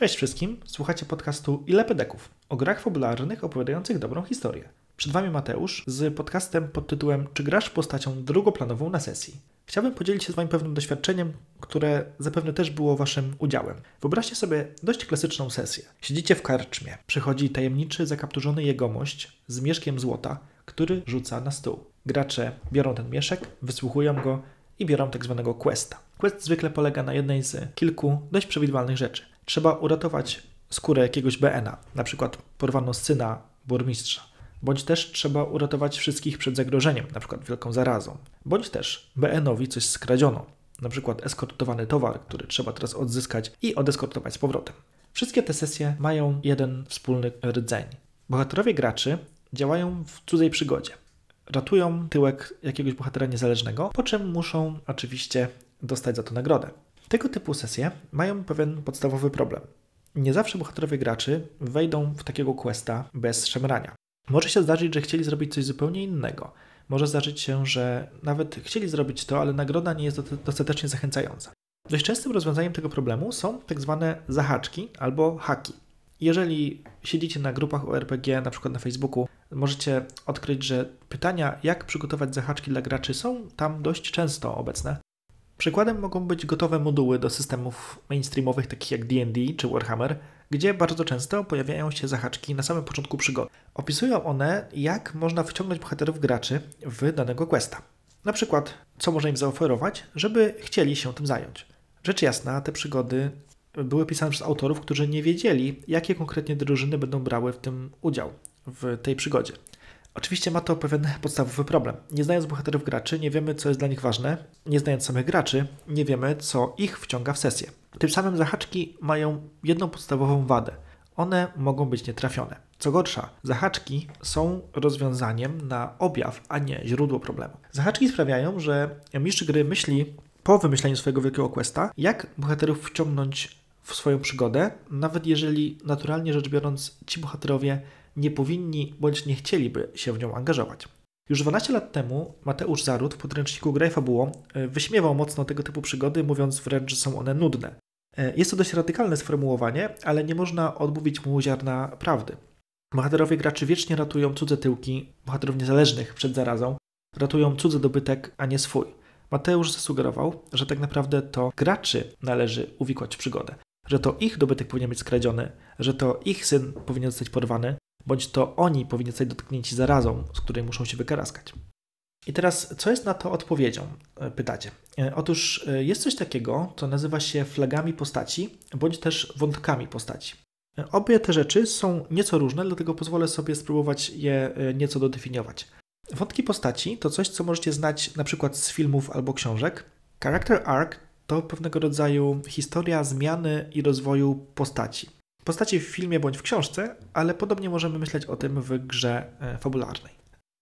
Cześć wszystkim, słuchacie podcastu Ile Pedeków o grach fabularnych opowiadających dobrą historię. Przed Wami Mateusz z podcastem pod tytułem Czy grasz postacią drugoplanową na sesji? Chciałbym podzielić się z Wami pewnym doświadczeniem, które zapewne też było Waszym udziałem. Wyobraźcie sobie dość klasyczną sesję. Siedzicie w karczmie, przychodzi tajemniczy, zakapturzony jegomość z mieszkiem złota, który rzuca na stół. Gracze biorą ten mieszek, wysłuchują go i biorą tak zwanego questa. Quest zwykle polega na jednej z kilku dość przewidywalnych rzeczy. Trzeba uratować skórę jakiegoś BN-a, na przykład porwano syna burmistrza. Bądź też trzeba uratować wszystkich przed zagrożeniem, na przykład wielką zarazą. Bądź też BN-owi coś skradziono, na przykład eskortowany towar, który trzeba teraz odzyskać i odeskortować z powrotem. Wszystkie te sesje mają jeden wspólny rdzeń. Bohaterowie graczy działają w cudzej przygodzie. Ratują tyłek jakiegoś bohatera niezależnego, po czym muszą oczywiście dostać za to nagrodę. Tego typu sesje mają pewien podstawowy problem. Nie zawsze bohaterowie graczy wejdą w takiego questa bez szemrania. Może się zdarzyć, że chcieli zrobić coś zupełnie innego. Może zdarzyć się, że nawet chcieli zrobić to, ale nagroda nie jest dostatecznie zachęcająca. Dość częstym rozwiązaniem tego problemu są tak zwane zahaczki albo haki. Jeżeli siedzicie na grupach ORPG, na przykład na Facebooku, możecie odkryć, że pytania, jak przygotować zahaczki dla graczy, są tam dość często obecne. Przykładem mogą być gotowe moduły do systemów mainstreamowych takich jak D&D czy Warhammer, gdzie bardzo często pojawiają się zahaczki na samym początku przygody. Opisują one, jak można wciągnąć bohaterów graczy w danego questa. Na przykład, co można im zaoferować, żeby chcieli się tym zająć. Rzecz jasna, te przygody były pisane przez autorów, którzy nie wiedzieli, jakie konkretnie drużyny będą brały w tym udział, w tej przygodzie. Oczywiście ma to pewien podstawowy problem. Nie znając bohaterów graczy, nie wiemy, co jest dla nich ważne. Nie znając samych graczy, nie wiemy, co ich wciąga w sesję. Tym samym zahaczki mają jedną podstawową wadę. One mogą być nietrafione. Co gorsza, zahaczki są rozwiązaniem na objaw, a nie źródło problemu. Zahaczki sprawiają, że mistrz gry myśli po wymyśleniu swojego wielkiego questa, jak bohaterów wciągnąć w swoją przygodę, nawet jeżeli naturalnie rzecz biorąc ci bohaterowie nie powinni bądź nie chcieliby się w nią angażować. Już 12 lat temu Mateusz Zarut w podręczniku Graj Fabułą e, wyśmiewał mocno tego typu przygody, mówiąc wręcz, że są one nudne. E, jest to dość radykalne sformułowanie, ale nie można odmówić mu ziarna prawdy. Bohaterowie graczy wiecznie ratują cudze tyłki, bohaterów niezależnych przed zarazą, ratują cudzy dobytek, a nie swój. Mateusz zasugerował, że tak naprawdę to graczy należy uwikłać w przygodę, że to ich dobytek powinien być skradziony, że to ich syn powinien zostać porwany, bądź to oni powinni zostać dotknięci zarazą, z której muszą się wykaraskać. I teraz, co jest na to odpowiedzią? E, pytacie. E, otóż e, jest coś takiego, co nazywa się flagami postaci, bądź też wątkami postaci. Obie te rzeczy są nieco różne, dlatego pozwolę sobie spróbować je nieco dodefiniować. Wątki postaci to coś, co możecie znać na przykład z filmów albo książek. Character arc to pewnego rodzaju historia zmiany i rozwoju postaci postaci w filmie bądź w książce, ale podobnie możemy myśleć o tym w grze e, fabularnej.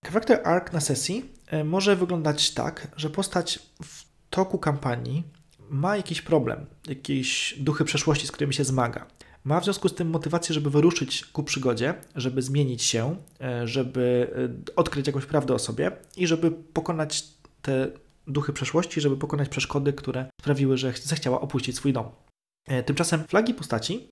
Character arc na sesji e, może wyglądać tak, że postać w toku kampanii ma jakiś problem, jakieś duchy przeszłości, z którymi się zmaga. Ma w związku z tym motywację, żeby wyruszyć ku przygodzie, żeby zmienić się, e, żeby odkryć jakąś prawdę o sobie i żeby pokonać te duchy przeszłości, żeby pokonać przeszkody, które sprawiły, że zechciała opuścić swój dom. Tymczasem flagi postaci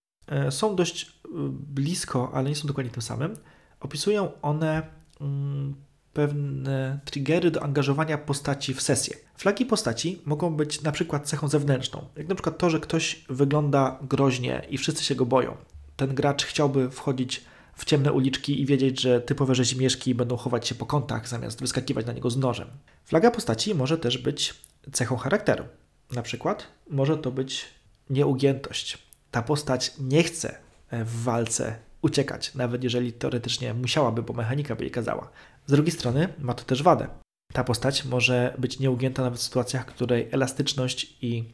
są dość e, blisko, ale nie są dokładnie tym samym. Opisują one mm, pewne triggery do angażowania postaci w sesję. Flagi postaci mogą być na przykład cechą zewnętrzną, jak na przykład to, że ktoś wygląda groźnie i wszyscy się go boją. Ten gracz chciałby wchodzić w ciemne uliczki i wiedzieć, że typowe rzezimieszki będą chować się po kątach zamiast wyskakiwać na niego z nożem. Flaga postaci może też być cechą charakteru. Na przykład może to być nieugiętość ta postać nie chce e, w walce uciekać, nawet jeżeli teoretycznie musiałaby, bo mechanika by jej kazała. Z drugiej strony ma to też wadę. Ta postać może być nieugięta nawet w sytuacjach, w której elastyczność i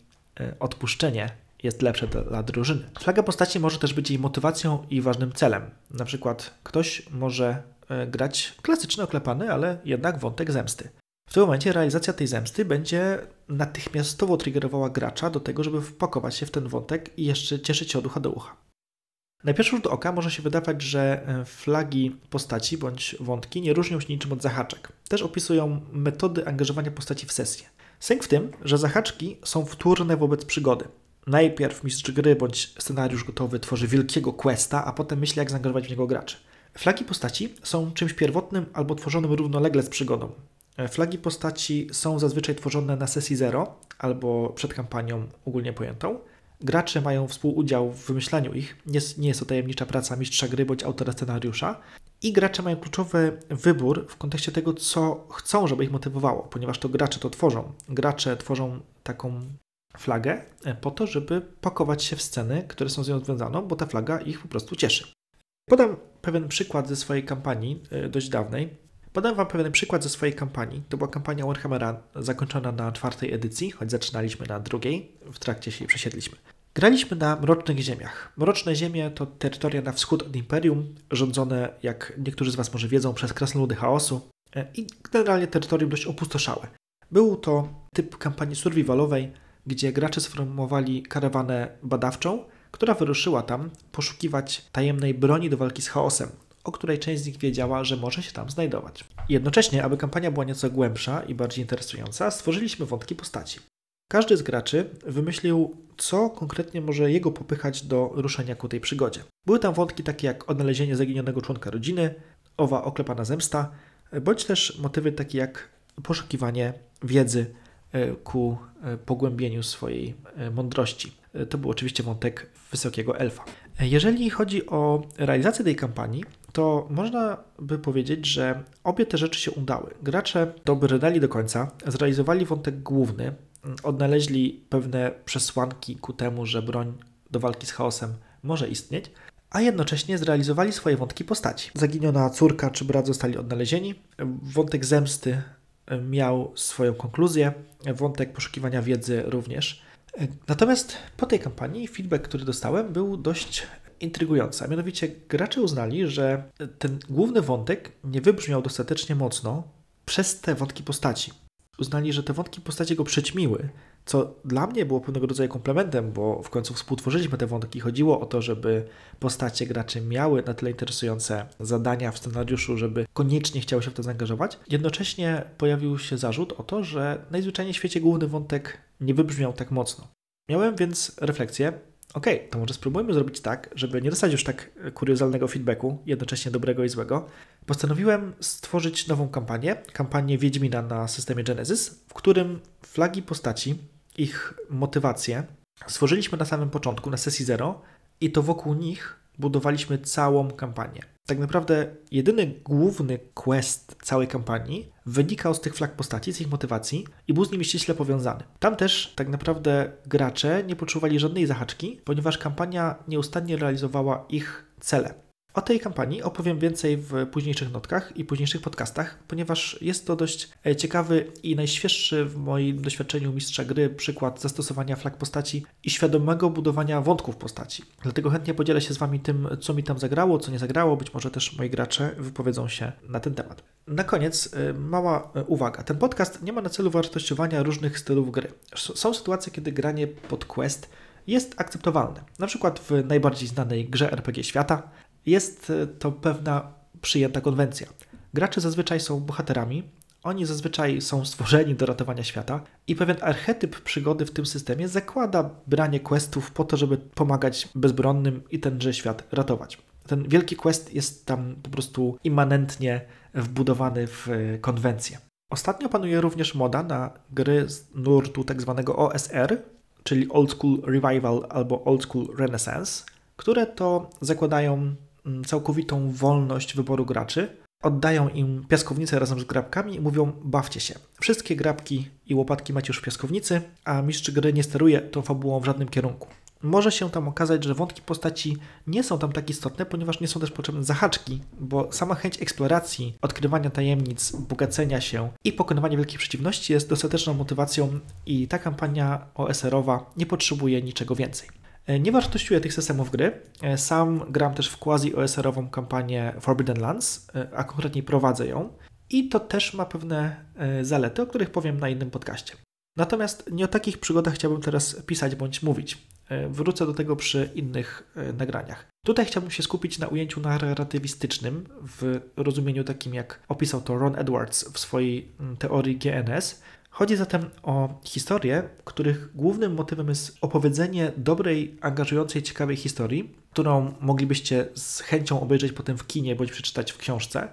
e, odpuszczenie jest lepsze dla drużyny. Flaga postaci może też być jej motywacją i ważnym celem. Na przykład ktoś może e, grać klasyczny, oklepany, ale jednak wątek zemsty. W tym momencie realizacja tej zemsty będzie natychmiastowo triggerowała gracza do tego, żeby wpakować się w ten wątek i jeszcze cieszyć się od ucha do ucha. Na pierwszy rzut oka może się wydawać, że e, flagi postaci bądź wątki nie różnią się niczym od zahaczek. Też opisują metody angażowania postaci w sesję. Sęk w tym, że zahaczki są wtórne wobec przygody. najpierw mistrz gry bądź scenariusz gotowy tworzy wielkiego questa, a potem myśli, jak zaangażować w niego graczy. Flagi postaci są czymś pierwotnym albo tworzonym równolegle z przygodą. E, flagi postaci są zazwyczaj tworzone na sesji zero albo przed kampanią ogólnie pojętą. Gracze mają współudział w wymyślaniu ich, nie, jest to tajemnicza praca mistrza gry bądź autora scenariusza. I gracze mają kluczowy wybór w kontekście tego, co chcą, żeby ich motywowało, ponieważ to gracze to tworzą. Gracze tworzą taką flagę e, po to, żeby pakować się w sceny, które są z nią związane, bo ta flaga ich po prostu cieszy. Podam pewien przykład ze swojej kampanii e, dość dawnej. Podam Wam pewien przykład ze swojej kampanii. To była kampania Warhammera zakończona na czwartej edycji, choć zaczynaliśmy na drugiej, w trakcie się przesiedliśmy. Graliśmy na Mrocznych Ziemiach. Mroczne Ziemie to terytoria na wschód od Imperium, rządzone, jak niektórzy z Was może wiedzą, przez krasnoludy chaosu e, i generalnie terytorium dość opustoszałe. Był to typ kampanii survivalowej, gdzie gracze sformowali karawanę badawczą, która wyruszyła tam poszukiwać tajemnej broni do walki z chaosem, o której część z nich wiedziała, że może się tam znajdować. Jednocześnie, aby kampania była nieco głębsza i bardziej interesująca, stworzyliśmy wątki postaci. Każdy z graczy wymyślił, co konkretnie może jego popychać do ruszenia ku tej przygodzie. Były tam wątki takie jak odnalezienie zaginionego członka rodziny, owa oklepana zemsta, bądź też motywy takie jak poszukiwanie wiedzy e, ku e, pogłębieniu swojej e, mądrości. To był oczywiście wątek wysokiego elfa. Jeżeli chodzi o realizację tej kampanii, to można by powiedzieć, że obie te rzeczy się udały. Gracze dobrnęli do końca, zrealizowali wątek główny, odnaleźli pewne przesłanki ku temu, że broń do walki z chaosem może istnieć, a jednocześnie zrealizowali swoje wątki postaci. Zaginiona córka czy brat zostali odnalezieni, wątek zemsty miał swoją konkluzję, wątek poszukiwania wiedzy również. Natomiast po tej kampanii feedback, który dostałem, był dość intrygujący. A mianowicie gracze uznali, że ten główny wątek nie wybrzmiał dostatecznie mocno przez te wątki postaci. Uznali, że te wątki postaci go przećmiły, co dla mnie było pewnego rodzaju komplementem, bo w końcu współtworzyliśmy te wątki. Chodziło o to, żeby postacie graczy miały na tyle interesujące zadania w scenariuszu, żeby koniecznie chciały się w to zaangażować. Jednocześnie pojawił się zarzut o to, że najzwyczajniej w świecie główny wątek nie wybrzmiał tak mocno. Miałem więc refleksję, ok, to może spróbujmy zrobić tak, żeby nie dostać już tak kuriozalnego feedbacku, jednocześnie dobrego i złego. Postanowiłem stworzyć nową kampanię, kampanię Wiedźmina na systemie Genesis, w którym flagi postaci, ich motywacje stworzyliśmy na samym początku, na sesji zero i to wokół nich budowaliśmy całą kampanię. Tak naprawdę jedyny główny quest całej kampanii wynikał z tych flag postaci, z ich motywacji i był z nimi ściśle powiązany. Tam też tak naprawdę gracze nie poczuwali żadnej zahaczki, ponieważ kampania nieustannie realizowała ich cele. O tej kampanii opowiem więcej w późniejszych notkach i późniejszych podcastach, ponieważ jest to dość e, ciekawy i najświeższy w moim doświadczeniu mistrza gry przykład zastosowania flag postaci i świadomego budowania wątków postaci. Dlatego chętnie podzielę się z Wami tym, co mi tam zagrało, co nie zagrało. Być może też moi gracze wypowiedzą się na ten temat. Na koniec e, mała e, uwaga. Ten podcast nie ma na celu wartościowania różnych stylów gry. Są sytuacje, kiedy granie pod quest jest akceptowalne. Na przykład w najbardziej znanej grze RPG świata jest e, to pewna przyjęta konwencja. Gracze zazwyczaj są bohaterami, oni zazwyczaj są stworzeni do ratowania świata i pewien archetyp przygody w tym systemie zakłada branie questów po to, żeby pomagać bezbronnym i tenże świat ratować. Ten wielki quest jest tam po prostu immanentnie wbudowany w e, konwencję. Ostatnio panuje również moda na gry z nurtu tzw. Tak OSR, czyli Old School Revival albo Old School Renaissance, które to zakładają całkowitą wolność wyboru graczy, oddają im piaskownicę razem z grabkami i mówią bawcie się. Wszystkie grabki i łopatki macie już w piaskownicy, a mistrz gry nie steruje tą fabułą w żadnym kierunku. Może się tam okazać, że wątki postaci nie są tam tak istotne, ponieważ nie są też potrzebne zahaczki, bo sama chęć eksploracji, odkrywania tajemnic, bogacenia się i pokonywania wielkich przeciwności jest dostateczną motywacją i ta kampania OSR-owa nie potrzebuje niczego więcej. E, nie wartościuję tych systemów gry. E, sam gram też w quasi-OSR-ową kampanię Forbidden Lands, e, a konkretniej prowadzę ją. I to też ma pewne zalety, o których powiem na innym podcaście. Natomiast nie o takich przygodach chciałbym teraz pisać bądź mówić. Wrócę do tego przy innych nagraniach. Tutaj chciałbym się skupić na ujęciu narratywistycznym w rozumieniu takim, jak opisał to Ron Edwards w swojej mm, teorii GNS, Chodzi zatem o historie, których głównym motywem jest opowiedzenie dobrej, angażującej, ciekawej historii, którą moglibyście z chęcią obejrzeć potem w kinie bądź przeczytać w książce.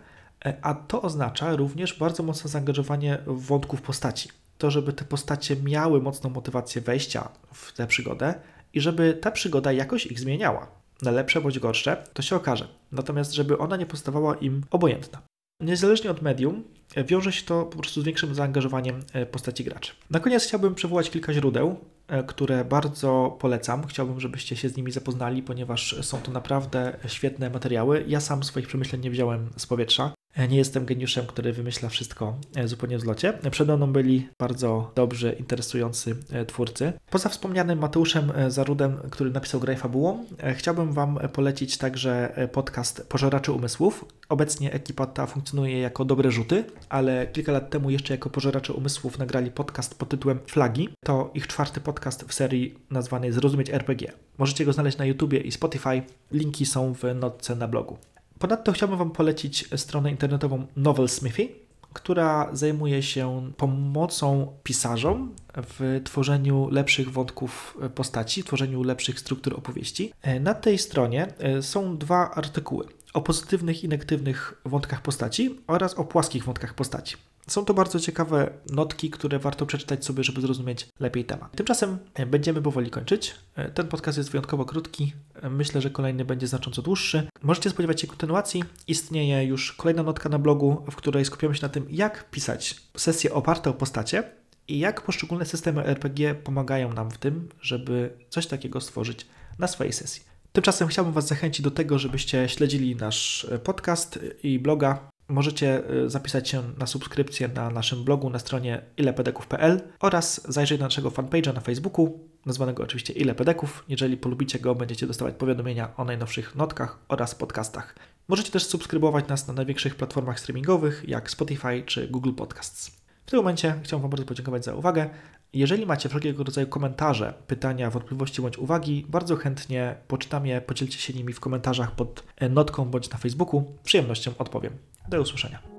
E, a to oznacza również bardzo mocne zaangażowanie w wątków postaci. To, żeby te postacie miały mocną motywację wejścia w tę przygodę i żeby ta przygoda jakoś ich zmieniała. Na lepsze bądź gorsze, to się okaże. Natomiast, żeby ona nie postawała im obojętna. Niezależnie od medium, e, wiąże się to po prostu z większym zaangażowaniem e, postaci graczy. Na koniec chciałbym przywołać kilka źródeł, e, które bardzo polecam. Chciałbym, żebyście się z nimi zapoznali, ponieważ są to naprawdę świetne materiały. Ja sam swoich przemyśleń nie wziąłem z powietrza. E, nie jestem geniuszem, który wymyśla wszystko e, zupełnie w zlocie. Przede mną byli bardzo dobrzy, interesujący e, twórcy. Poza wspomnianym Mateuszem Zarudem, który napisał grę fabułą, chciałbym Wam polecić także podcast Pożeracze Umysłów. Obecnie ekipa ta funkcjonuje jako Dobre Rzuty, ale kilka lat temu jeszcze jako Pożeracze Umysłów nagrali podcast pod tytułem Flagi. To ich czwarty podcast w serii nazwany Zrozumieć RPG. Możecie go znaleźć na YouTubie i Spotify. Linki są w notce na blogu. Ponadto chciałbym Wam polecić stronę internetową Novel Smithy, która zajmuje się pomocą pisarzom w tworzeniu lepszych wątków postaci, tworzeniu lepszych struktur opowieści. Na tej stronie e, są dwa artykuły o pozytywnych i negatywnych wątkach postaci oraz o płaskich wątkach postaci. Są to bardzo ciekawe notki, które warto przeczytać sobie, żeby zrozumieć lepiej temat. Tymczasem e, będziemy powoli kończyć. E, ten podcast jest wyjątkowo krótki. E, myślę, że kolejny będzie znacząco dłuższy. Możecie spodziewać się kontynuacji. Istnieje już kolejna notka na blogu, w której skupiamy się na tym, jak pisać sesje oparte o postacie i jak poszczególne systemy RPG pomagają nam w tym, żeby coś takiego stworzyć na swojej sesji. Tymczasem chciałbym Was zachęcić do tego, żebyście śledzili nasz podcast i bloga możecie y, zapisać się na subskrypcję na naszym blogu na stronie ilepedeków.pl oraz zajrzeć na naszego fanpage'a na Facebooku, nazwanego oczywiście ilepedeków. Jeżeli polubicie go, będziecie dostawać powiadomienia o najnowszych notkach oraz podcastach. Możecie też subskrybować nas na największych platformach streamingowych, jak Spotify czy Google Podcasts. W tym momencie chciałbym Wam bardzo podziękować za uwagę. Jeżeli macie wszelkiego rodzaju komentarze, pytania, wątpliwości bądź uwagi, bardzo chętnie poczytam je, podzielcie się nimi w komentarzach pod notką bądź na Facebooku. Z przyjemnością odpowiem. Do usłyszenia.